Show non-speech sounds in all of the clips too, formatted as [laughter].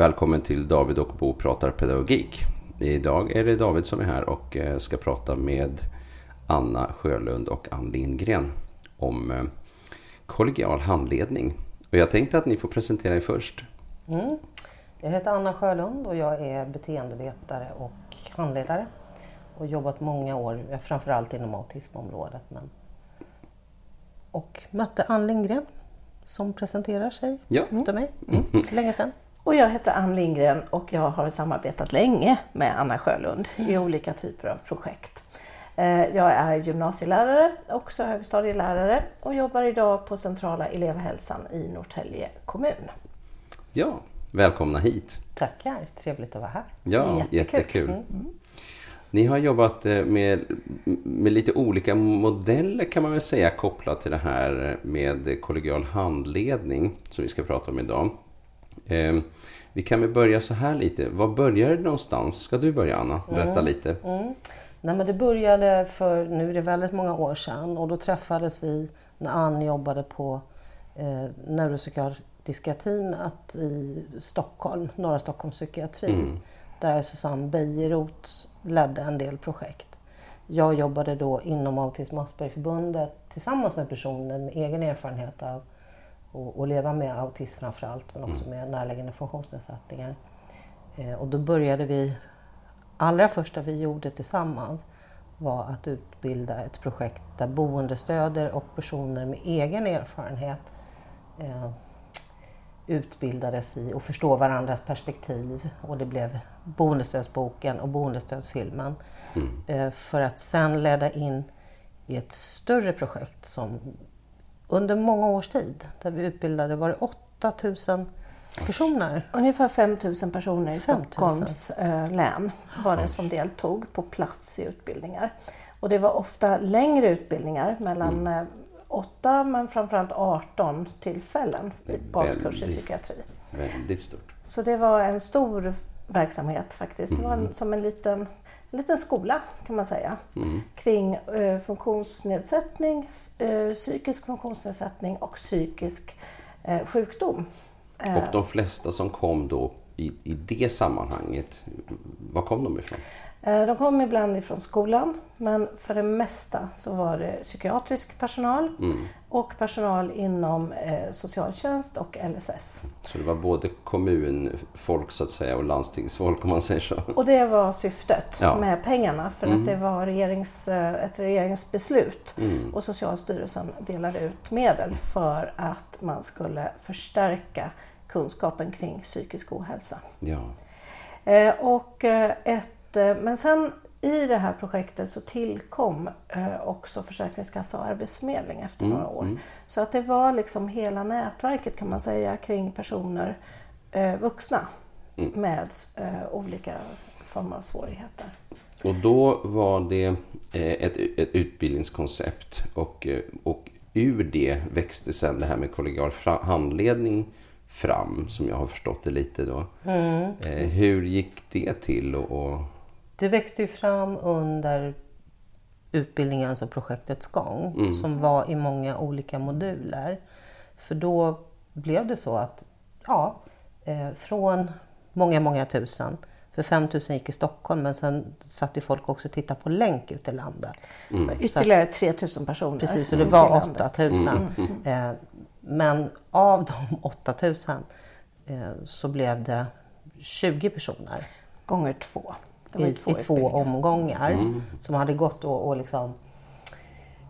Välkommen till David och Bo pratar pedagogik. Idag är det David som är här och eh, ska prata med Anna Sjölund och Ann Lindgren om eh, kollegial handledning. Och jag tänkte att ni får presentera er först. Mm. Jag heter Anna Sjölund och jag är beteendevetare och handledare. Och jobbat många år, framförallt inom autismområdet. Men... Och mötte Ann Lindgren som presenterar sig Ja. efter mig. [laughs] Mm. Länge sedan. Och jag heter Ann Lindgren och jag har samarbetat länge med Anna Sjölund i olika typer av projekt. Eh, Jag är gymnasielärare, också högstadielärare och jobbar idag på centrala elevhälsan i Norrtälje kommun. Ja, välkomna hit. Tackar, trevligt att vara här. Ja, Jättekul. jättekul. Ni har jobbat eh, med, med lite olika modeller kan man väl säga kopplat till det här med kollegial handledning som vi ska prata om idag. Eh, Vi kan väl börja så här lite. Var började det någonstans? Ska du börja Anna? Berätta lite. Mm. Nej, men det började för, nu är det väldigt många år sedan och då träffades vi när Ann jobbade på eh, neuropsykiatriska teamet i Stockholm, Norra Stockholms psykiatri. Där Susanne Bejeroth ledde en del projekt. Jag jobbade då inom Autism Aspergerförbundet tillsammans med personer med egen erfarenhet av att att leva med autism framförallt men också med närliggande funktionsnedsättningar. Eh, och då började vi allra första vi gjorde tillsammans var att utbilda ett projekt där boendestöder och personer med egen erfarenhet eh, utbildades i att förstå varandras perspektiv och det blev boendestödsboken och boendestödsfilmen. Eh, för att sen leda in i ett större projekt som under många års tid, där vi utbildade, var det 8000 personer. Ungefär 5 000 personer i 5 000. Stockholms eh, län var det som deltog på plats i utbildningar. Och det var ofta längre utbildningar, mellan eh, 8 men framförallt 18 tillfällen i baskurs i psykiatri. Väldigt stort. Så det var en stor verksamhet faktiskt. Det var Mm. som en liten, en liten skola kan man säga. Mm. Kring eh, funktionsnedsättning, eh, psykisk funktionsnedsättning och psykisk eh, sjukdom. Eh, Och de flesta som kom då i, i det sammanhanget, var kom de ifrån? Eh, De kom ibland ifrån skolan men för det mesta så var det psykiatrisk personal och personal inom eh, socialtjänst och LSS. Så det var både kommunfolk så att säga och landstingsfolk om man säger så. Och det var syftet Ja. med pengarna för att det var regerings, eh, ett regeringsbeslut Mm. och Socialstyrelsen delade ut medel för att man skulle förstärka kunskapen kring psykisk ohälsa. Ja. Eh, och, ett, men sen i det här projektet så tillkom eh, också Försäkringskassa och Arbetsförmedling efter Mm, några år. Så att det var liksom hela nätverket kan man säga kring personer, eh, vuxna Mm. med eh, olika former av svårigheter. Och då var det eh, ett, ett utbildningskoncept och, eh, och ur det växte sen det här med kollegial handledning fram som jag har förstått det lite då. Eh, hur gick det till? Och, och, Det växte ju fram under utbildningens och projektets gång som var i många olika moduler. För då blev det så att ja, eh, från många, många tusen, för 5000 gick i Stockholm men sen satt ju folk också och tittade på länk ut i landet. Ytterligare 3000 personer. Precis, så det ute i var landet. 8000. Eh, men av de [laughs] 8000 eh, så blev det 20 personer Gånger två. I, ju i två omgångar som hade gått och, och liksom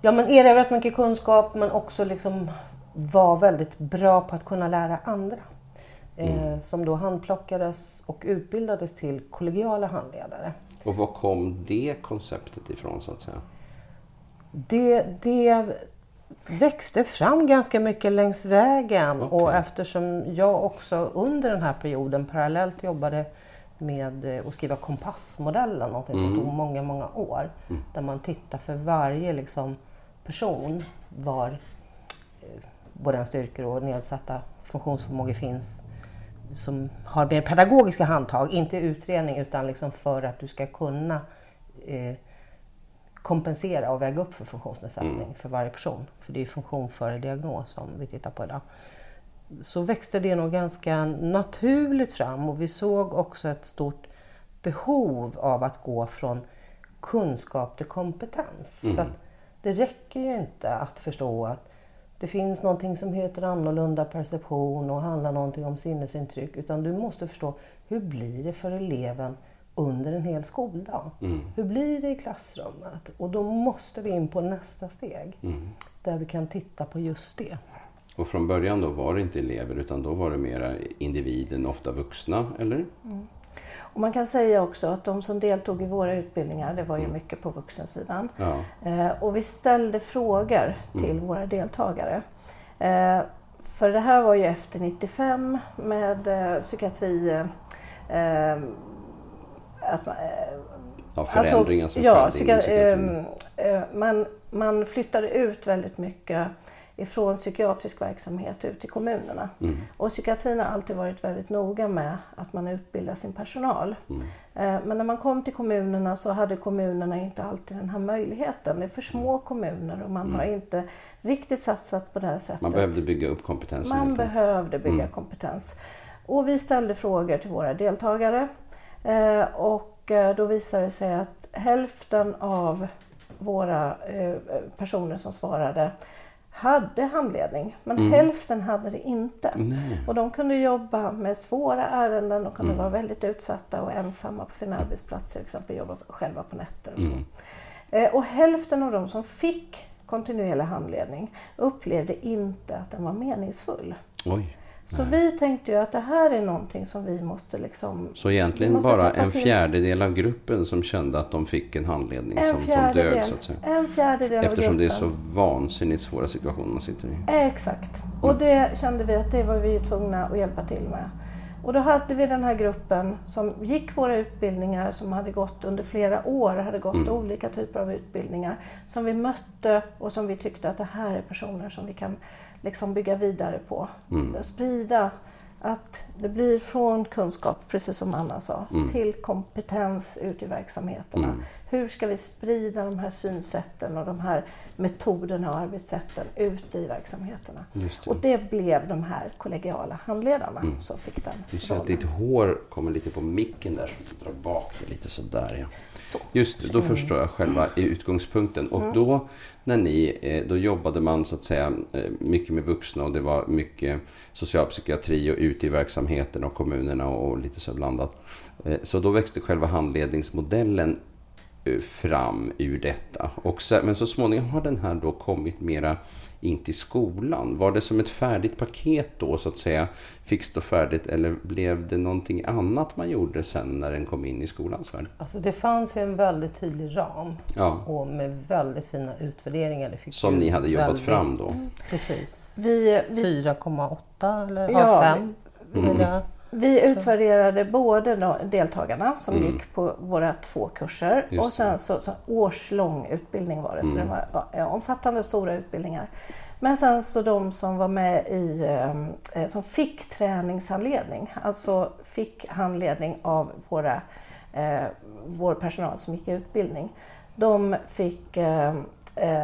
ja, men erövrat mycket kunskap men också liksom var väldigt bra på att kunna lära andra. Eh, som då handplockades och utbildades till kollegiala handledare. och var kom det konceptet ifrån så att säga? Det, det växte fram ganska mycket längs vägen och eftersom jag också under den här perioden parallellt jobbade med eh, att skriva kompassmodellen, något som tog många, många år. Där man tittar för varje liksom, person var eh, både en styrkor och nedsatta funktionsförmågor finns som har mer pedagogiska handtag, inte utredning utan liksom för att du ska kunna eh, kompensera och väga upp för funktionsnedsättning för varje person. För det är funktion före diagnos som vi tittar på idag. Så växte det nog ganska naturligt fram och vi såg också ett stort behov av att gå från kunskap till kompetens. Mm. För det räcker ju inte att förstå att det finns någonting som heter annorlunda perception och handlar någonting om sinnesintryck. Utan du måste förstå hur blir det för eleven under en hel skoldag? Mm. Hur blir det i klassrummet? Och då måste vi in på nästa steg. Mm. Där vi kan titta på just det. Och från början då var det inte elever utan då var det mera individen, ofta vuxna, eller? Och man kan säga också att de som deltog i våra utbildningar, det var ju mycket på vuxensidan. Ja. Eh, och vi ställde frågor till våra deltagare. Eh, för det här var ju efter 95 med eh, psykiatri. Eh, att man, eh, ja, förändringar som ja, skedde eh, man, man flyttade ut väldigt mycket ifrån psykiatrisk verksamhet ut i kommunerna. Mm. Och psykiatrin har alltid varit väldigt noga med att man utbildar sin personal. Mm. Eh, Men när man kom till kommunerna så hade kommunerna inte alltid den här möjligheten. Det är för små kommuner och man har inte riktigt satsat på det här sättet. Mm. Man behövde bygga upp kompetensen. Man behövde bygga Mm. kompetens. Och vi ställde frågor till våra deltagare. Eh, och eh, då visade det sig att hälften av våra personer som svarade hade handledning, men Mm. hälften hade det inte. Nej. Och de kunde jobba med svåra ärenden, de kunde Mm. vara väldigt utsatta och ensamma på sin arbetsplats, till exempel jobba själva på nätter och så. Mm. Eh, Och hälften av de som fick kontinuerlig handledning upplevde inte att den var meningsfull. Oj. Så vi tänkte ju att det här är någonting som vi måste liksom... Så egentligen bara en till. fjärdedel av gruppen som kände att de fick en handledning En som, som dög så att säga. en fjärdedel Eftersom av det är så vansinnigt svåra situationer man sitter i. Exakt. Och det kände vi att det var vi tvungna att hjälpa till med. Och då hade vi den här gruppen som gick våra utbildningar, som hade gått under flera år, hade gått Mm. olika typer av utbildningar, som vi mötte och som vi tyckte att det här är personer som vi kan liksom bygga vidare på. Mm. Sprida att det blir från kunskap, precis som Anna sa, Mm. till kompetens ut i verksamheterna. Mm. Hur ska vi sprida de här synsätten och de här metoderna och arbetssätten ut i verksamheterna? Det. Och det blev de här kollegiala handledarna Mm. som fick den Du ser att ditt hår kommer lite på micken där, så du drar bak det lite sådär ja. Så. Just då förstår jag själva utgångspunkten. Och då när ni, eh, då jobbade man så att säga eh, mycket med vuxna och det var mycket socialpsykiatri och ute i verksamheten och kommunerna och lite så blandat. Eh, Så då växte själva handledningsmodellen fram ur detta. Och så, men så småningom har den här då kommit mera in till skolan. Var det som ett färdigt paket då så att säga? Fixt och färdigt eller blev det någonting annat man gjorde sen när den kom in i skolans värld? Alltså det fanns ju en väldigt tydlig ram Ja, och med väldigt fina utvärderingar. Det fick som ni hade jobbat väldigt- fram då. Precis. Vi, vi, 4,8 eller Ja, ja, 5. Mm. Vi utvärderade både deltagarna som Mm. gick på våra två kurser Just och sen så, så årslång utbildning var det. Så Mm. det var ja, omfattande stora utbildningar. Men sen så de som var med i, eh, som fick träningshandledning, alltså fick handledning av våra, eh, vår personal som gick i utbildning. De fick eh,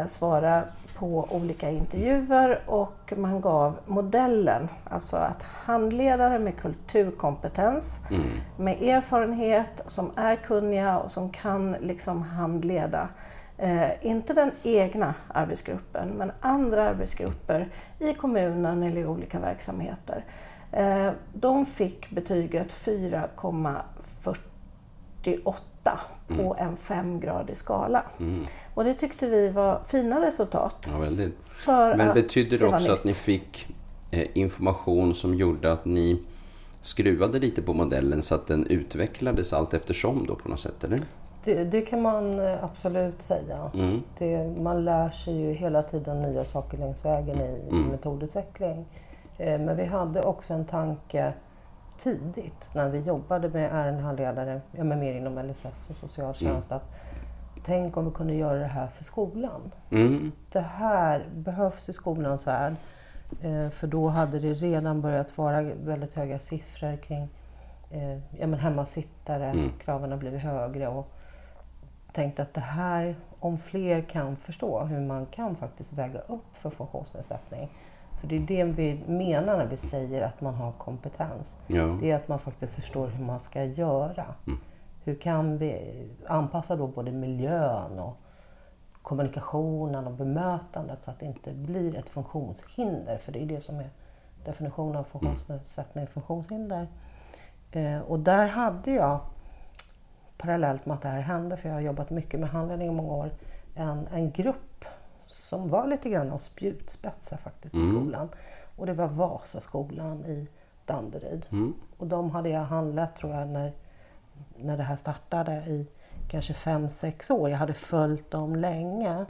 svara på olika intervjuer och man gav modellen, alltså att handledare med kulturkompetens, Mm. med erfarenhet, som är kunniga och som kan liksom handleda Eh, inte den egna arbetsgruppen, men andra arbetsgrupper i kommunen eller i olika verksamheter. Eh, de fick betyget 4,48 på en femgradig skala. Mm. Och det tyckte vi var fina resultat. Ja, väldigt. Men att betyder det också att ni fick eh, information som gjorde att ni skruvade lite på modellen så att den utvecklades allt eftersom då på något sätt, eller? Det, det kan man eh, absolut säga. Mm. Det, man lär sig ju hela tiden nya saker längs vägen i Mm. metodutveckling. Eh, Men vi hade också en tanke tidigt när vi jobbade med ärendehandledare, ja, men mer inom LSS och socialtjänst, att tänk om vi kunde göra det här för skolan. Mm. Det här behövs i skolans värld. Eh, För då hade det redan börjat vara väldigt höga siffror kring eh, ja, men hemmasittare. Mm. Kraven har blivit högre. Och tänkte att det här, om fler kan förstå hur man kan faktiskt väga upp för funktionsnedsättning. För det är det vi menar när vi säger att man har kompetens. Ja. Det är att man faktiskt förstår hur man ska göra. Mm. Hur kan vi anpassa då både miljön och kommunikationen och bemötandet så att det inte blir ett funktionshinder. För det är det som är definitionen av funktionsnedsättning, funktionshinder. Eh, och där hade jag, parallellt med att det här hände, för jag har jobbat mycket med handledning i många år, en, en grupp som var lite grann av spjutspetsar faktiskt i Mm. skolan. Och det var Vasaskolan i Danderyd. Mm. Och de hade jag handlett tror jag när, när det här startade i kanske fem sex år. Jag hade följt dem länge.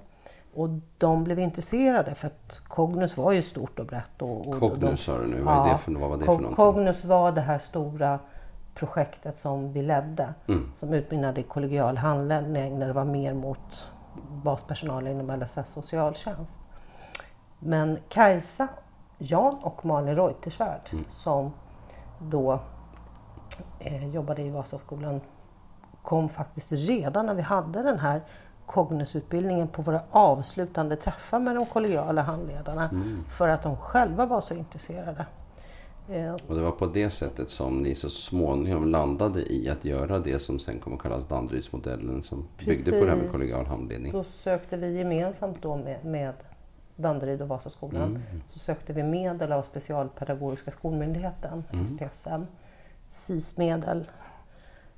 Och de blev intresserade för att Cognus var ju stort och brett. Och, och Cognus sa du nu, vad, är det för, vad var det för någonting? Cognus var det här stora projektet som vi ledde. Mm. Som utmynnade i kollegial handledning när det var mer mot baspersonal inom LSS socialtjänst. Men Kajsa, Jan och Malin Reuterswärd Mm. som då eh, jobbade i Vasaskolan kom faktiskt redan när vi hade den här Cognusutbildningen på våra avslutande träffar med de kollegiala handledarna Mm. för att de själva var så intresserade. Och det var på det sättet som ni så småningom landade i att göra det som sen kommer kallas Danderydsmodellen som byggde på det här med Precis. kollegial handledning. Då sökte vi gemensamt då med, med Danderyd och Vasaskolan. Mm. Så sökte vi medel av Specialpedagogiska skolmyndigheten, Mm. SPSM, SIS-medel.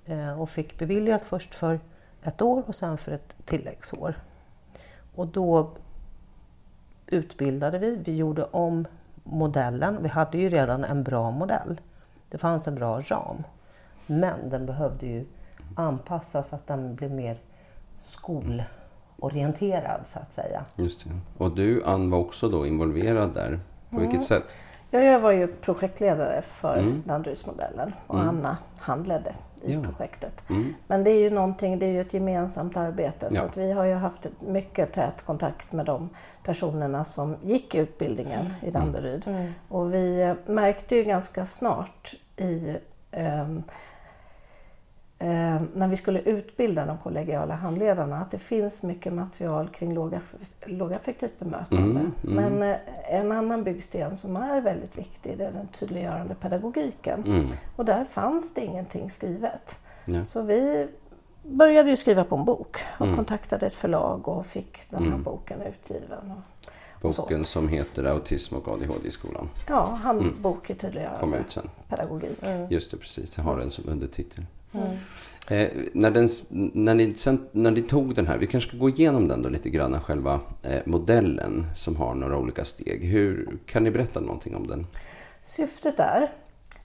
Eh, och fick beviljat först för ett år och sen för ett tilläggsår. Och då utbildade vi, vi gjorde om modellen. Vi hade ju redan en bra modell. Det fanns en bra ram. Men den behövde ju anpassas så att den blev mer skolorienterad så att säga. Just det. Och du Ann var också då involverad där. På Mm. vilket sätt? Ja, jag var ju projektledare för Mm. Danderydsmodellen och Mm. Anna handledde i Ja. projektet. Mm. Men det är ju någonting, det är ju ett gemensamt arbete Ja. så att vi har ju haft mycket tät kontakt med de personerna som gick utbildningen i Danderyd. Och vi eh, märkte ju ganska snart i ehm, ehm, när vi skulle utbilda de kollegiala handledarna att det finns mycket material kring lågaff- lågaffektivt bemötande. Mm, mm. Men eh, en annan byggsten som är väldigt viktig det är den tydliggörande pedagogiken. Mm. Och där fanns det ingenting skrivet. Ja. Så vi började ju skriva på en bok och Mm. kontaktade ett förlag och fick den här Mm. boken utgiven. Boken som heter Autism och ADHD i skolan. ja, handbok i Kom tydliggörande ut sen. pedagogik. Just det, precis. Jag har den som undertitel. Mm. Eh, när, den, när, ni sen, när ni tog den här, vi kanske ska gå igenom den då lite grann, själva eh, modellen som har några olika steg. Hur, kan ni berätta någonting om den? Syftet är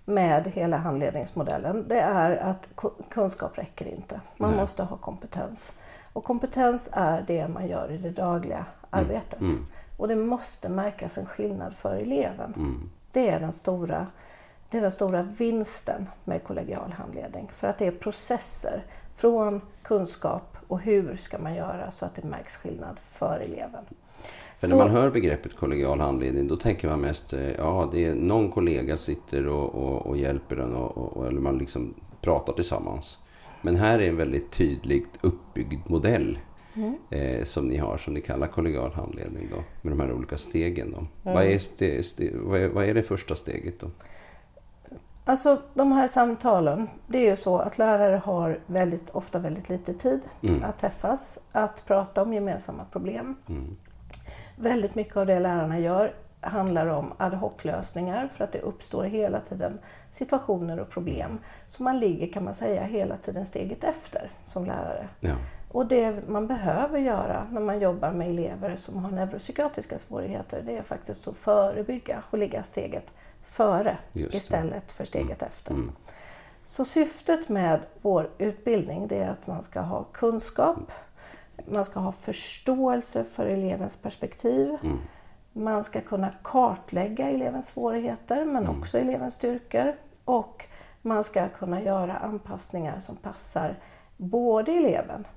med hela handledningsmodellen det är att ku- kunskap räcker inte. Man Nej. måste ha kompetens. Och kompetens är det man gör i det dagliga arbetet. Mm. Och det måste märkas en skillnad för eleven. Mm. Det är den stora, det är den stora vinsten med kollegial handledning. För att det är processer från kunskap och hur ska man göra så att det märks skillnad för eleven. För Så- när man hör begreppet kollegial handledning då tänker man mest, eh, ja det är någon kollega sitter och, och, och hjälper en och, och, eller man liksom pratar tillsammans. Men här är en väldigt tydligt uppbyggd modell Mm. eh, som ni har, som ni kallar kollegial handledning då, med de här olika stegen. Då. Vad, är ste, ste, vad, är, vad är det första steget då? Alltså de här samtalen, det är ju så att lärare har väldigt, ofta väldigt lite tid Mm. att träffas, att prata om gemensamma problem. Mm. Väldigt mycket av det lärarna gör handlar om ad hoc-lösningar för att det uppstår hela tiden situationer och problem. Så man ligger kan man säga hela tiden steget efter som lärare. Ja. Och det man behöver göra när man jobbar med elever som har neuropsykiatriska svårigheter det är faktiskt att förebygga och ligga steget före istället för steget efter. Mm. Så syftet med vår utbildning det är att man ska ha kunskap, man ska ha förståelse för elevens perspektiv, Mm. man ska kunna kartlägga elevens svårigheter men Mm. också elevens styrkor och man ska kunna göra anpassningar som passar både eleven,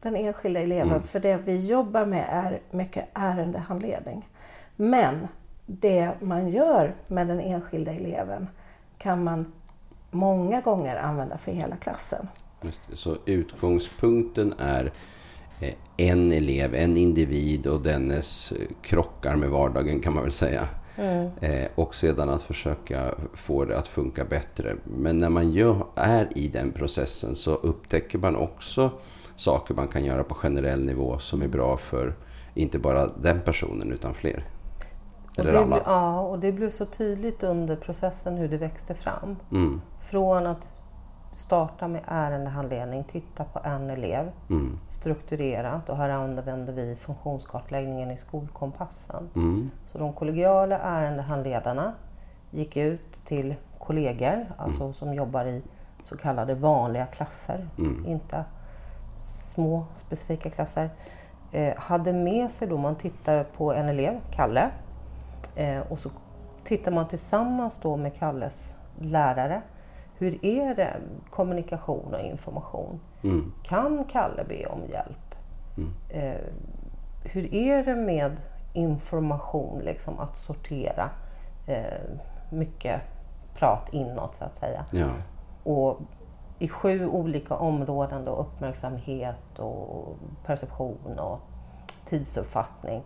den enskilda eleven, Mm. för det vi jobbar med är mycket ärendehandledning. Men det man gör med den enskilda eleven kan man många gånger använda för hela klassen. Så utgångspunkten är eh, en elev, en individ och dennes eh, krockar med vardagen kan man väl säga. Mm. Eh, och sedan att försöka få det att funka bättre. Men när man gör, är i den processen så upptäcker man också saker man kan göra på generell nivå som är bra för inte bara den personen utan fler. Eller och alla. Ja, och det blev så tydligt under processen hur det växte fram. Mm. Från att starta med ärendehandledning, titta på en elev mm. strukturerat och här använder vi funktionskartläggningen i skolkompassen. Mm. Så de kollegiala ärendehandledarna gick ut till kollegor, alltså mm. som jobbar i så kallade vanliga klasser, mm. inte små specifika klasser. Eh, hade med sig då, man tittar på en elev, Kalle, eh, och så tittar man tillsammans då med Kalles lärare hur är det kommunikation och information? Mm. Kan Kalle be om hjälp? Mm. Eh, hur är det med information, liksom att sortera eh, mycket prat inåt så att säga. Ja. Och i sju olika områden då, uppmärksamhet och perception och tidsuppfattning.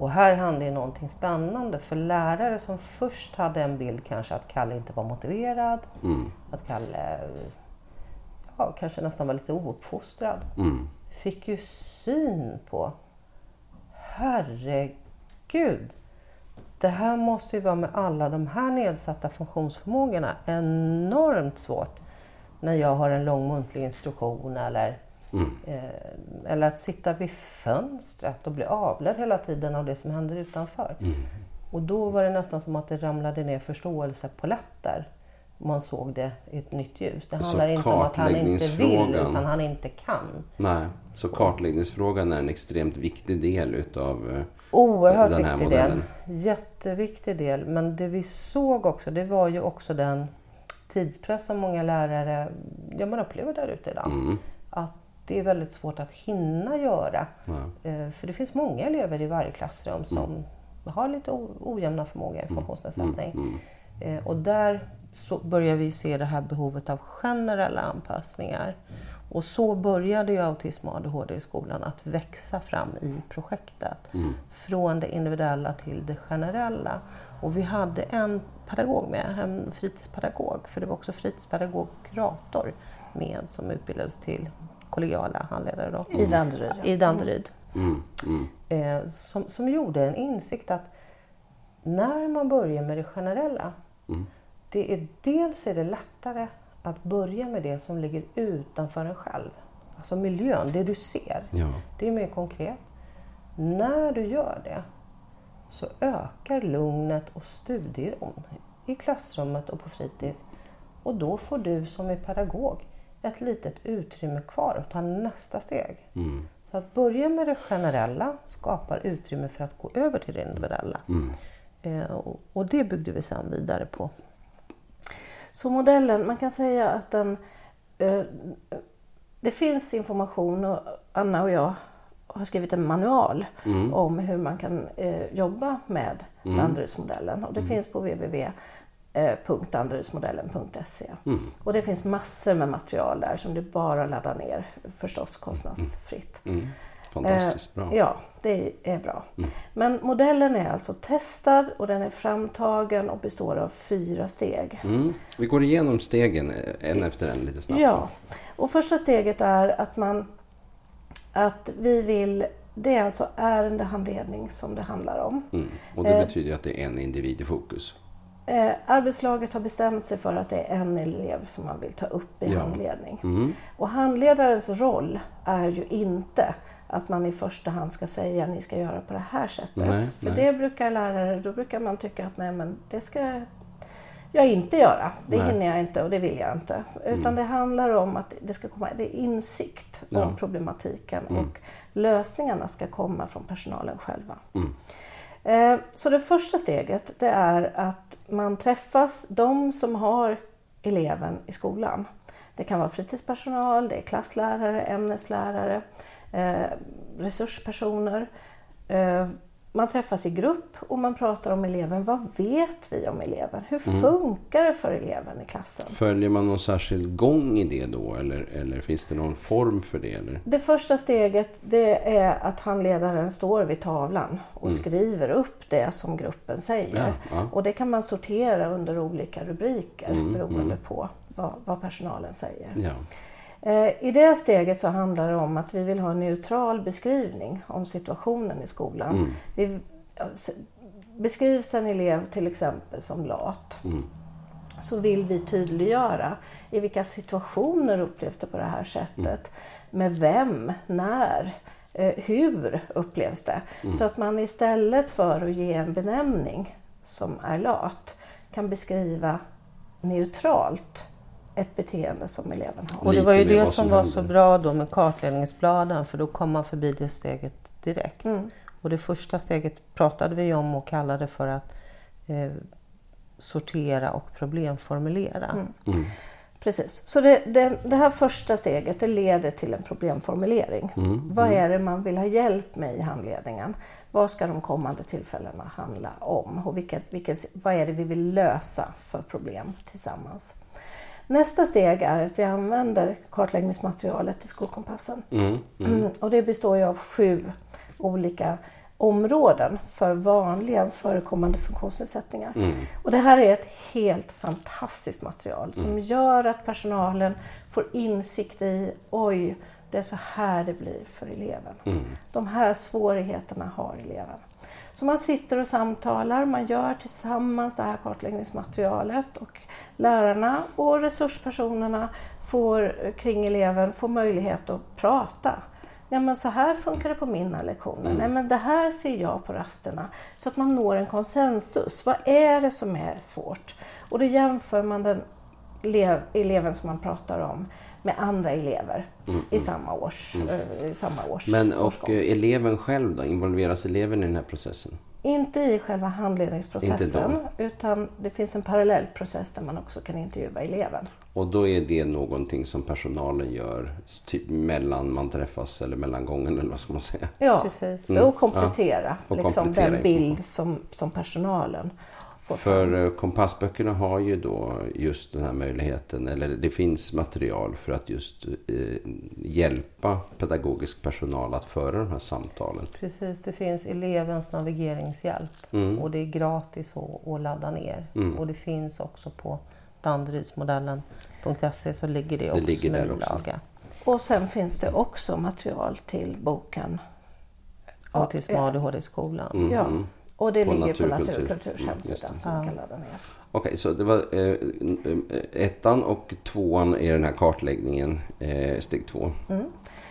Och här handlar det någonting spännande för lärare som först hade en bild kanske att Kalle inte var motiverad, mm. att Kalle ja, kanske nästan var lite ouppfostrad. Mm. Fick ju syn på, herregud, det här måste ju vara med alla de här nedsatta funktionsförmågorna enormt svårt när jag har en lång muntlig instruktion eller Mm. Eh, eller att sitta vid fönstret och bli avledd hela tiden av det som händer utanför. Mm. Och då var det nästan som att det ramlade ner förståelsepaletter. Man såg det i ett nytt ljus. Det handlar inte om att han inte vill utan han inte kan. Nej, så kartläggningsfrågan är en extremt viktig del utav eh, Oerhört den här viktig modellen. del. Jätteviktig del. Men det vi såg också, det var ju också den tidspress som många lärare ja, man upplever där ute idag. Mm. Att det är väldigt svårt att hinna göra. Eh, för det finns många elever i varje klassrum som mm. har lite ojämna förmågor, mm. funktionsnedsättning. Mm. Mm. Eh, och där så börjar vi se det här behovet av generella anpassningar. Och så började ju autism och ADHD i skolan att växa fram i projektet. Mm. Från det individuella till det generella. Och vi hade en pedagog med, en fritidspedagog, för det var också fritidspedagog kurator med som utbildades till kollegiala handledare då, i Danderyd. I Danderyd. Mm. Mm. Eh, som, som gjorde en insikt att när man börjar med det generella, mm. det är, dels är det lättare att börja med det som ligger utanför en själv. Alltså miljön, det du ser. Ja. Det är mer konkret. När du gör det så ökar lugnet och studieron i klassrummet och på fritids. Och då får du som är pedagog ett litet utrymme kvar att ta nästa steg. Mm. Så att börja med det generella skapar utrymme för att gå över till det individuella. Mm. Eh, och, och, det byggde vi sedan vidare på. Så modellen, man kan säga att den... Eh, det finns information och Anna och jag har skrivit en manual mm. om hur man kan eh, jobba med mm. Danderydsmodellen och det mm. finns på www www.danderydsmodellen.se. Mm. Och det finns massor med material där som du bara laddar ner, förstås kostnadsfritt. Mm. mm. Fantastiskt bra. Eh, ja, det är bra. Mm. Men modellen är alltså testad och den är framtagen och består av fyra steg. Mm. Vi går igenom stegen en efter en lite snabbt. Ja, och första steget är att man att vi vill det är alltså ärendehandledning som det handlar om. Mm. Och det eh, betyder att det är en individ i fokus? Eh, arbetslaget har bestämt sig för att det är en elev som man vill ta upp i ja. handledning. Mm. Och handledarens roll är ju inte att man i första hand ska säga att ni ska göra på det här sättet. Nej, För nej. det brukar lärare, då brukar man tycka att nej men det ska jag inte göra. Det nej. hinner jag inte och det vill jag inte. Utan mm. det handlar om att det ska komma det är insikt ja. om problematiken mm. och lösningarna ska komma från personalen själva. Mm. Eh, så det första steget det är att man träffas, de som har eleven i skolan. Det kan vara fritidspersonal, det är klasslärare, ämneslärare, eh, resurspersoner. Eh, man träffas i grupp och man pratar om eleven. Vad vet vi om eleven? Hur funkar det för eleven i klassen? Följer man någon särskild gång i det då eller, eller finns det någon form för det? Eller? Det första steget det är att handledaren står vid tavlan och skriver upp det som gruppen säger. Ja, ja. Och det kan man sortera under olika rubriker Mm, beroende på vad, vad personalen säger. Ja. Eh, I det steget så handlar det om att vi vill ha en neutral beskrivning om situationen i skolan. Mm. Vi, beskrivs en elev till exempel som lat Mm. så vill vi tydliggöra i vilka situationer upplevs det på det här sättet. Med vem, när, eh, hur upplevs det? Så att man istället för att ge en benämning som är lat kan beskriva neutralt ett beteende som eleven har. Och det var ju det som som var så bra då med kartläggningsbladen för då kom man förbi det steget direkt. Mm. Och det första steget pratade vi om och kallade för att eh, sortera och problemformulera. Mm. Precis. Så det, det, det här första steget det leder till en problemformulering. Mm. Vad är det man vill ha hjälp med i handledningen? Vad ska de kommande tillfällena handla om? Och vilket, vilket, vad är det vi vill lösa för problem tillsammans? Nästa steg är att vi använder kartläggningsmaterialet i skolkompassen. Mm. Mm. Mm, och det består ju av sju olika områden för vanliga förekommande funktionsnedsättningar. Mm. Och det här är ett helt fantastiskt material som gör att personalen får insikt i, oj, det är så här det blir för eleven. Mm. De här svårigheterna har eleven. Så man sitter och samtalar, man gör tillsammans det här kartläggningsmaterialet och lärarna och resurspersonerna får, kring eleven får möjlighet att prata. Nej men så här funkar det på mina lektioner. Nej men det här ser jag på rasterna. Så att man når en konsensus. Vad är det som är svårt? Och då jämför man den elev, eleven som man pratar om med andra elever i samma års, eh, i samma års Men årsgång. och eh, eleven själv då? Involveras eleven i den här processen? Inte i själva handledningsprocessen utan det finns en parallell process där man också kan intervjua eleven. Och då är det någonting som personalen gör typ mellan man träffas eller mellan gången eller vad ska man säga? Ja, Precis. och komplettera, Och liksom, komplettera den bild som, som personalen. För eh, kompassböckerna har ju då just den här möjligheten, eller det finns material för att just eh, hjälpa pedagogisk personal att föra de här samtalen. Precis, det finns elevens navigeringshjälp Mm. och det är gratis att, att ladda ner. Mm. Och det finns också på danderydsmodellen.se så ligger det också ligger som en bilaga. Och sen finns det också material till boken. Autism och ADHD i skolan. Mm, Ja. Och det På ligger Naturkultur. på Naturkulturs Mm, hemsida det. som man kan ladda ner. Okej, så det var eh, ettan och tvåan är den här kartläggningen, eh, steg två. Mm.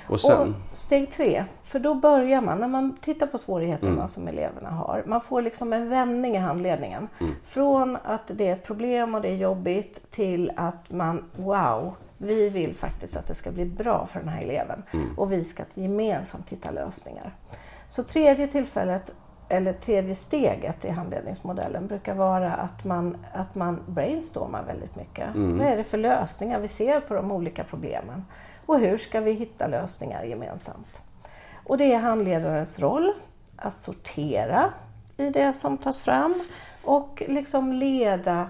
Och sen? Och steg tre, för då börjar man, när man tittar på svårigheterna Mm. som eleverna har, man får liksom en vändning i handledningen. Mm. Från att det är ett problem och det är jobbigt till att man, wow, vi vill faktiskt att det ska bli bra för den här eleven Mm. och vi ska gemensamt hitta lösningar. Så tredje tillfället, eller tredje steget i handledningsmodellen brukar vara att man, att man brainstormar väldigt mycket. Mm. Vad är det för lösningar vi ser på de olika problemen? Och hur ska vi hitta lösningar gemensamt? Och det är handledarens roll att sortera i det som tas fram och liksom leda,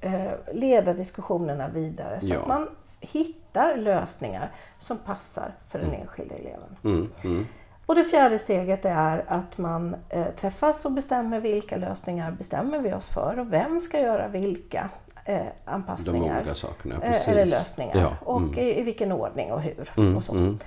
eh, leda diskussionerna vidare så Ja. att man hittar lösningar som passar för den enskilda eleven. Mm, mm, Och det fjärde steget är att man eh, träffas och bestämmer vilka lösningar bestämmer vi oss för och vem ska göra vilka eh, anpassningar sakerna, eh, eller lösningar Ja, och mm. i, i vilken ordning och hur. Mm, och så. mm.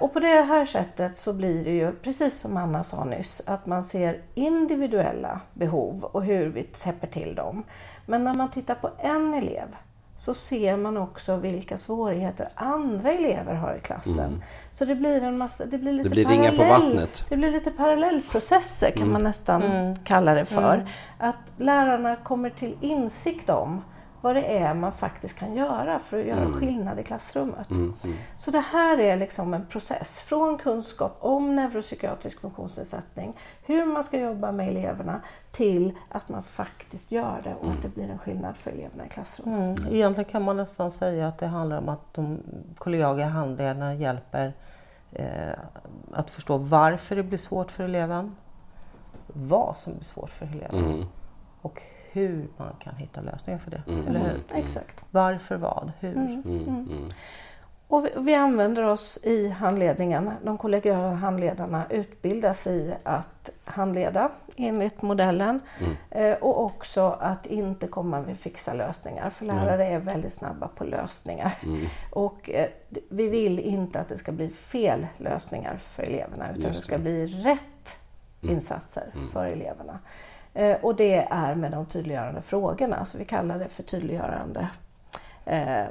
Och på det här sättet så blir det ju, precis som Anna sa nyss, att man ser individuella behov och hur vi täpper till dem. Men när man tittar på en elev så ser man också vilka svårigheter andra elever har i klassen. Så det blir en massa, det blir lite Mm. Det blir ringar på parallell- vattnet. Det blir lite parallellprocesser kan Mm. man nästan kalla det för. Att lärarna kommer till insikt om vad det är man faktiskt kan göra för att göra skillnad i klassrummet. Mm, mm. Så det här är liksom en process från kunskap om neuropsykiatrisk funktionsnedsättning, hur man ska jobba med eleverna, till att man faktiskt gör det och att det blir en skillnad för eleverna i klassrummet. Mm. Egentligen kan man nästan säga att det handlar om att de kollegiala handledarna hjälper eh, att förstå varför det blir svårt för eleven. vad som är svårt för eleverna Mm. och hur man kan hitta lösningar för det. Mm. Eller hur? Exakt. Varför vad? Hur? Mm. Mm. Och vi, vi använder oss i handledningen, de kollegiala handledarna utbildas i att handleda enligt modellen Mm. eh, och också att inte komma med fixa lösningar för lärare är väldigt snabba på lösningar. Mm. Och eh, vi vill inte att det ska bli fel lösningar för eleverna utan Just det ska det. bli rätt insatser för eleverna. Eh, och det är med de tydliggörande frågorna, så vi kallar det för tydliggörande eh,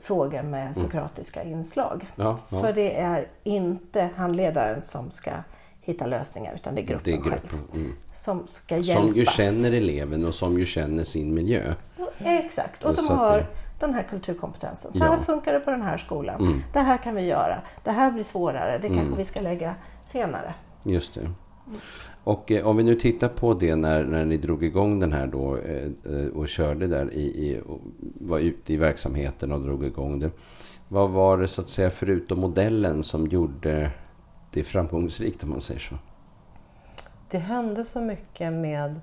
frågor med sokratiska inslag. Ja, ja. För det är inte handledaren som ska hitta lösningar utan det är gruppen, Det är själv gruppen. Mm. som ska hjälpas. Som ju känner eleven och som ju känner sin miljö. Exakt, och som har det- den här kulturkompetensen. Så Ja. här funkar det på den här skolan. Mm. Det här kan vi göra. Det här blir svårare. Det kanske vi ska lägga senare. Just det. Och eh, om vi nu tittar på det när, när ni drog igång den här då eh, eh, och körde där i, i och var ute i verksamheten och drog igång det. Vad var det så att säga förutom modellen som gjorde det framgångsrikt om man säger så? Det hände så mycket med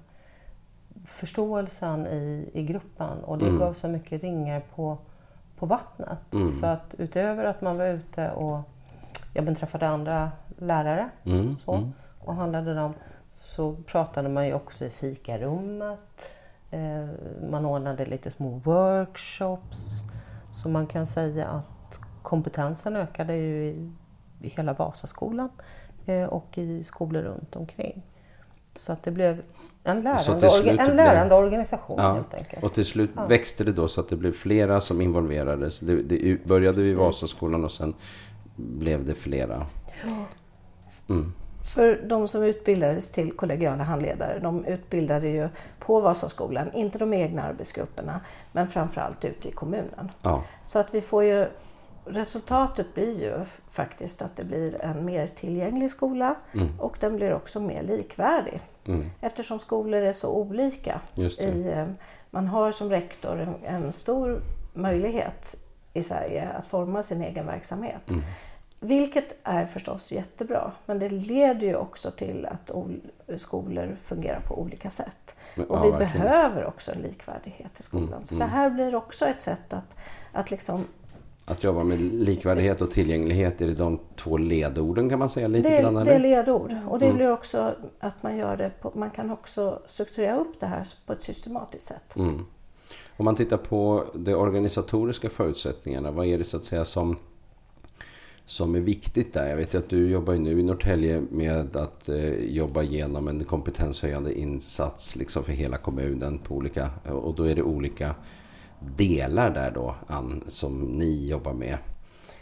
förståelsen i, i gruppen och det Mm. gav så mycket ringar på, på vattnet. Mm. För att utöver att man var ute och jag träffade andra lärare Mm, så, mm. och handlade dem så pratade man ju också i fikarummet. Eh, man ordnade lite små workshops. Så man kan säga att kompetensen ökade ju i, hela Vasaskolan eh, och i skolor runt omkring. Så att det blev en lärande, orga, en blev- lärande organisation Ja, helt enkelt. och till slut växte det då så att det blev flera som involverades. Det, det började vid Vasaskolan och sen blev det flera. Mm. För de som utbildades till kollegiala handledare, de utbildade ju på Vasaskolan, inte de egna arbetsgrupperna, men framförallt ute i kommunen. Ja, Så att vi får ju, resultatet blir ju faktiskt att det blir en mer tillgänglig skola och den blir också mer likvärdig. mm, Eftersom skolor är så olika. I, eh, man har som rektor en, en stor möjlighet i Sverige att forma sin egen verksamhet. Mm. Vilket är förstås jättebra, men det leder ju också till att ol- skolor fungerar på olika sätt. Men- Och ja, vi verkligen. behöver också en likvärdighet i skolan. Mm, Så mm. det här blir också ett sätt att, att liksom Att jobba med likvärdighet och tillgänglighet, är det de två ledorden kan man säga lite det, grann? det är ledord och det Mm. blir också att man gör det på, man kan också strukturera upp det här på ett systematiskt sätt. Mm. Om man tittar på de organisatoriska förutsättningarna, vad är det så att säga som, som är viktigt där? Jag vet ju att du jobbar nu i Norrtälje med att eh, jobba igenom en kompetenshöjande insats liksom för hela kommunen på olika, och då är det olika delar där då Ann, som ni jobbar med.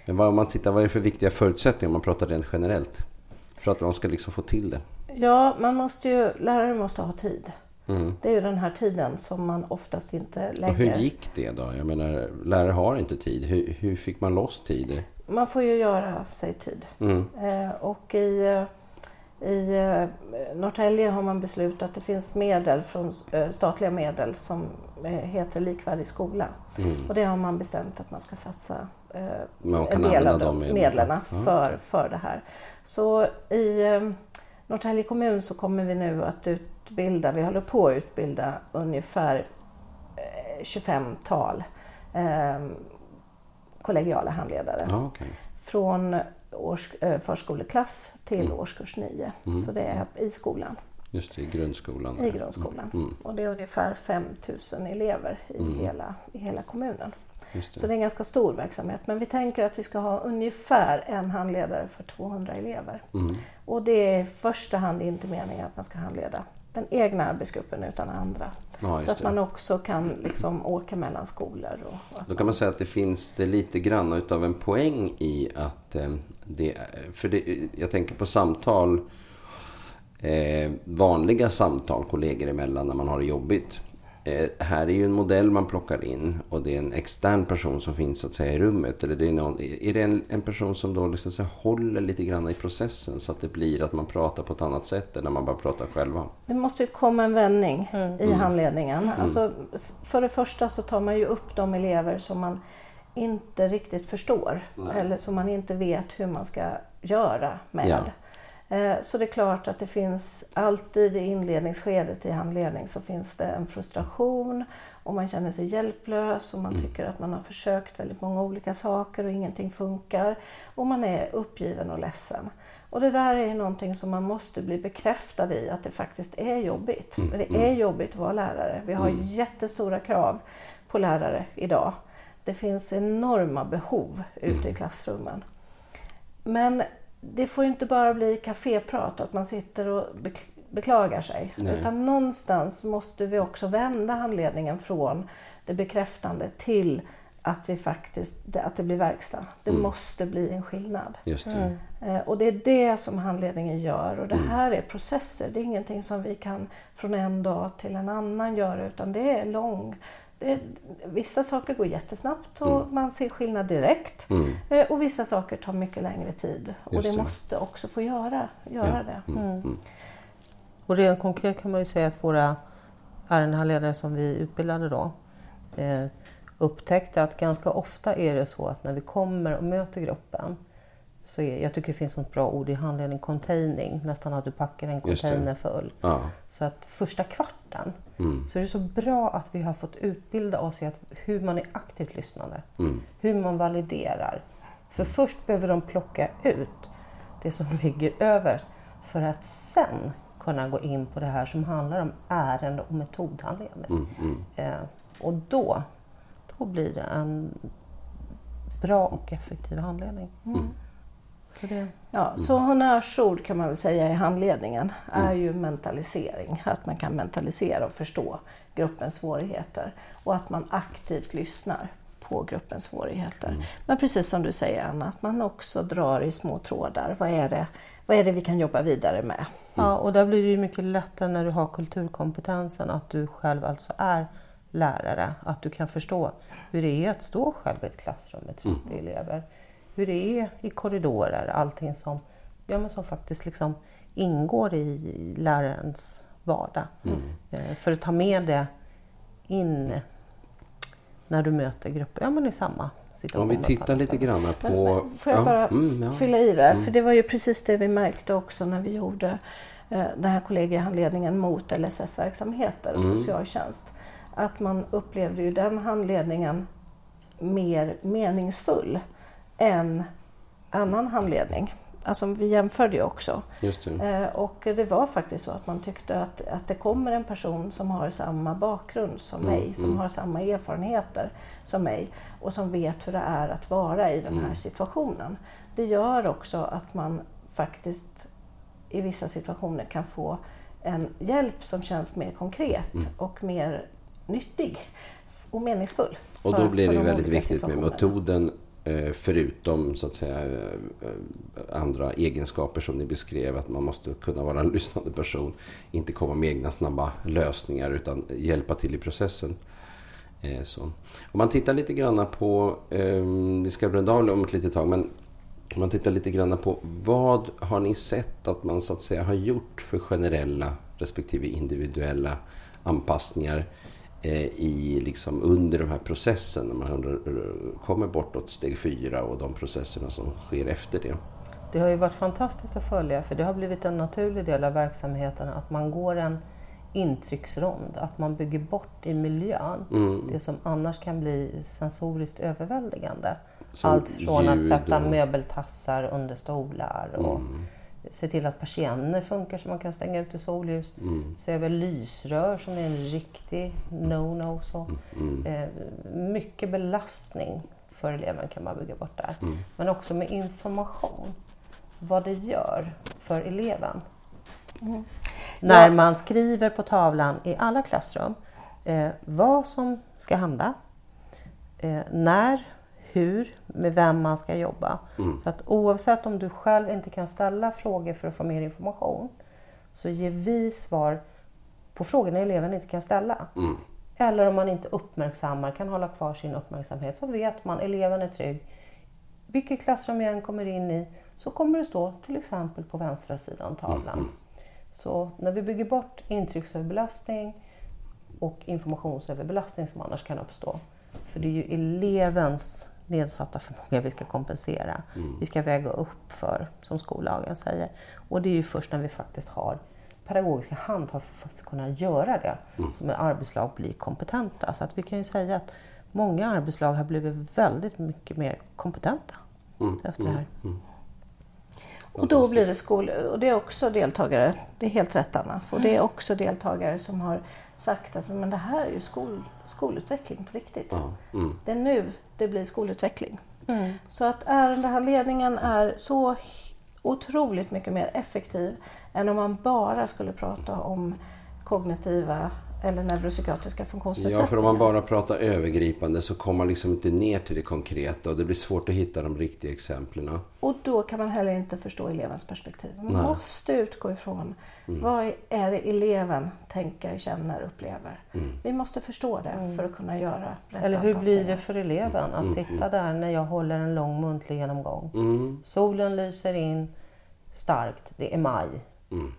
Men vad, om man tittar, vad är det för viktiga förutsättningar om man pratar rent generellt? För att man ska liksom få till det. Ja, man måste ju, lärare måste ha tid. Mm. Det är ju den här tiden som man oftast inte Och lägger. hur gick det då? Jag menar, lärare har inte tid. Hur, hur fick man loss tid? Man får ju göra sig tid. Mm. Eh, och i, eh, i eh, Norrtälje har man beslutat att det finns medel från eh, statliga medel som heter likvärdig skola. Mm. Och det har man bestämt att man ska satsa Man en del av de medlen. för, för det här. Så i Norrtälje kommun så kommer vi nu att utbilda, vi håller på att utbilda ungefär eh, 25-tal eh, kollegiala handledare. Ja, okej. Från års, eh, förskoleklass till Mm. årskurs 9. Mm. Så det är i skolan, Just det, i grundskolan. i grundskolan. Mm. Och det är ungefär 5 000 elever i, Mm. hela, i hela kommunen. Just Så det. det är en ganska stor verksamhet. Men vi tänker att vi ska ha ungefär en handledare för 200 elever. Mm. Och det är i första hand inte meningen att man ska handleda den egna arbetsgruppen utan andra. Ja, så att man också kan liksom åka mellan skolor. Och, Då kan man säga att det finns det lite grann utav en poäng i att eh, det, för det, jag tänker på samtal, eh, vanliga samtal kollegor emellan när man har det jobbigt. Eh, här är ju en modell man plockar in och det är en extern person som finns så att säga i rummet. Eller det är, någon, är det en, en person som då liksom så håller lite grann i processen så att det blir att man pratar på ett annat sätt än när man bara pratar själva? Det måste ju komma en vändning Mm. i handledningen. Mm. Alltså, för det första så tar man ju upp de elever som man inte riktigt förstår Nej. eller som man inte vet hur man ska göra med. Ja. Eh, så det är klart att det finns alltid i inledningsskedet i handledning så finns det en frustration och man känner sig hjälplös och man Mm. tycker att man har försökt väldigt många olika saker och ingenting funkar. Och man är uppgiven och ledsen. Och det där är ju någonting som man måste bli bekräftad i att det faktiskt är jobbigt. Mm, För det är jobbigt att vara lärare. Vi har Mm. jättestora krav på lärare idag. Det finns enorma behov ute Mm. i klassrummen. Men det får ju inte bara bli kaféprat och att man sitter och bek- beklagar sig. Nej. Utan någonstans måste vi också vända handledningen från det bekräftande till att vi faktiskt, att det blir verkstad. Det Mm. måste bli en skillnad. Just det. Mm. Eh, Och det är det som handledningen gör och det Mm. här är processer. Det är ingenting som vi kan från en dag till en annan göra utan det är lång. Det är, vissa saker går jättesnabbt och Mm. man ser skillnad direkt. Mm. Eh, Och vissa saker tar mycket längre tid och Just det, det. måste också få göra, göra det. Mm. Mm. Mm. Och rent konkret kan man ju säga att våra ärendehandledare som vi utbildade då eh, upptäckte att ganska ofta är det så att när vi kommer och möter gruppen så jag tycker det finns ett bra ord i handledning, containing, nästan att du packar en container full. Ja. Så att första kvarten Mm. så är det så bra att vi har fått utbilda oss i att, hur man är aktivt lyssnande, Mm. hur man validerar. För först behöver de plocka ut det som [laughs] ligger över för att sen kunna gå in på det här som handlar om ärende och metodhandledning. Mm. Mm. Eh, och då, då blir det en bra och effektiv handledning. Mm. Så det, Ja, så honnörsord kan man väl säga i handledningen Mm. är ju mentalisering. Att man kan mentalisera och förstå gruppens svårigheter och att man aktivt lyssnar på gruppens svårigheter. Mm. Men precis som du säger Anna, att man också drar i små trådar. Vad är det, vad är det vi kan jobba vidare med? ja, och där blir det ju mycket lättare när du har kulturkompetensen, att du själv alltså är lärare. Att du kan förstå hur det är att stå själv i ett klassrum med 30 elever. Hur det är i korridorer, allting som, ja, men som faktiskt liksom ingår i lärarens vardag. Mm. Eh, För att ta med det in när du möter grupper, ja men i samma situation. Om vi tittar lite grann Men, på... men, får jag Ja, bara mm, ja. fylla i där? Mm. För det var ju precis det vi märkte också när vi gjorde eh, den här kollegiehandledningen mot LSS-verksamheter och Mm. socialtjänst. Att man upplevde ju den handledningen mer meningsfull än annan handledning. Alltså vi jämförde ju också. Just det. Eh, Och det var faktiskt så att man tyckte att, att det kommer en person som har samma bakgrund som Mm, mig, som mm. har samma erfarenheter som mig och som vet hur det är att vara i den här Mm. situationen. Det gör också att man faktiskt i vissa situationer kan få en hjälp som känns mer konkret Mm. och mer nyttig och meningsfull. Och då blir det ju väldigt viktigt med metoden Eh, förutom så att säga eh, eh, andra egenskaper som ni beskrev att man måste kunna vara en lyssnande person inte komma med egna snabba lösningar utan hjälpa till i processen. Så. Om man tittar lite grann på, ehm, vi ska runda av om ett litet tag, men om man tittar lite grann på vad har ni sett att man så att säga har gjort för generella respektive individuella anpassningar i liksom under de här processen när man under, kommer bortåt steg fyra och de processerna som sker efter det. Det har ju varit fantastiskt att följa för det har blivit en naturlig del av verksamheten att man går en intrycksrond, att man bygger bort i miljön Mm. det som annars kan bli sensoriskt överväldigande. Som Allt från att sätta och- möbeltassar under stolar och Mm. Se till att persienner funkar så man kan stänga ute solljus. Mm. Se över lysrör som är en riktig no-no. Så. Mm. Eh, mycket belastning för eleven kan man bygga bort där. Mm. Men också med information. Vad det gör för eleven. Mm. När Ja. man skriver på tavlan i alla klassrum eh, vad som ska hända, eh, när, hur, med vem man ska jobba. Mm. Så att oavsett om du själv inte kan ställa frågor för att få mer information så ger vi svar på frågorna eleven inte kan ställa. Mm. Eller om man inte uppmärksammar, kan hålla kvar sin uppmärksamhet, så vet man eleven är trygg. Vilket klassrum jag än kommer in i så kommer det stå till exempel på vänstra sidan tavlan. Så när vi bygger bort intrycksöverbelastning och informationsöverbelastning som annars kan uppstå. För det är ju elevens nedsatta förmåga vi ska kompensera. Vi ska väga upp för, som skollagen säger. Och det är ju först när vi faktiskt har pedagogiska handtag för att faktiskt kunna göra det som en arbetslag blir kompetenta. Så att vi kan ju säga att många arbetslag har blivit väldigt mycket mer kompetenta efter det här. Och då blir det skol... Och det är också deltagare, det är helt rätt Anna, och det är också deltagare som har sagt att men det här är ju skol, skolutveckling på riktigt. Ja, mm. Det är nu det blir skolutveckling. Så att ärendehandledningen är så otroligt mycket mer effektiv än om man bara skulle prata om kognitiva eller neuropsykiatriska Ja, funktionsnedsättningar. för om man bara pratar övergripande så kommer man liksom inte ner till det konkreta och det blir svårt att hitta de riktiga exemplen. Och då kan man heller inte förstå elevens perspektiv. Man Nej. måste utgå ifrån vad är det eleven tänker, känner, upplever. Vi måste förstå det för att kunna göra rätt Eller hur blir det för eleven att sitta där när jag håller en lång muntlig genomgång? Mm. Solen lyser in starkt, det är maj.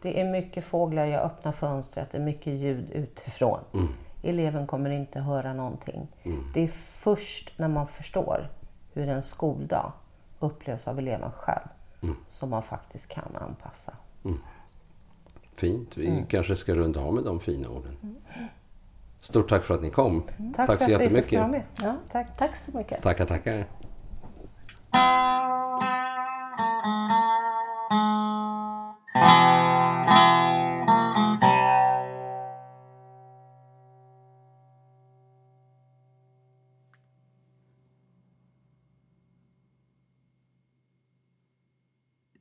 Det är mycket fåglar, jag öppnar fönstret, det är mycket ljud utifrån. Mm. Eleven kommer inte höra någonting. Mm. Det är först när man förstår hur en skoldag upplevs av eleven själv som man faktiskt kan anpassa. Fint. Vi mm. kanske ska runda av med de fina orden. Stort tack för att ni kom. Mm. Tack, tack så jättemycket. För att vi ja, tack. tack så mycket. Tackar, tackar.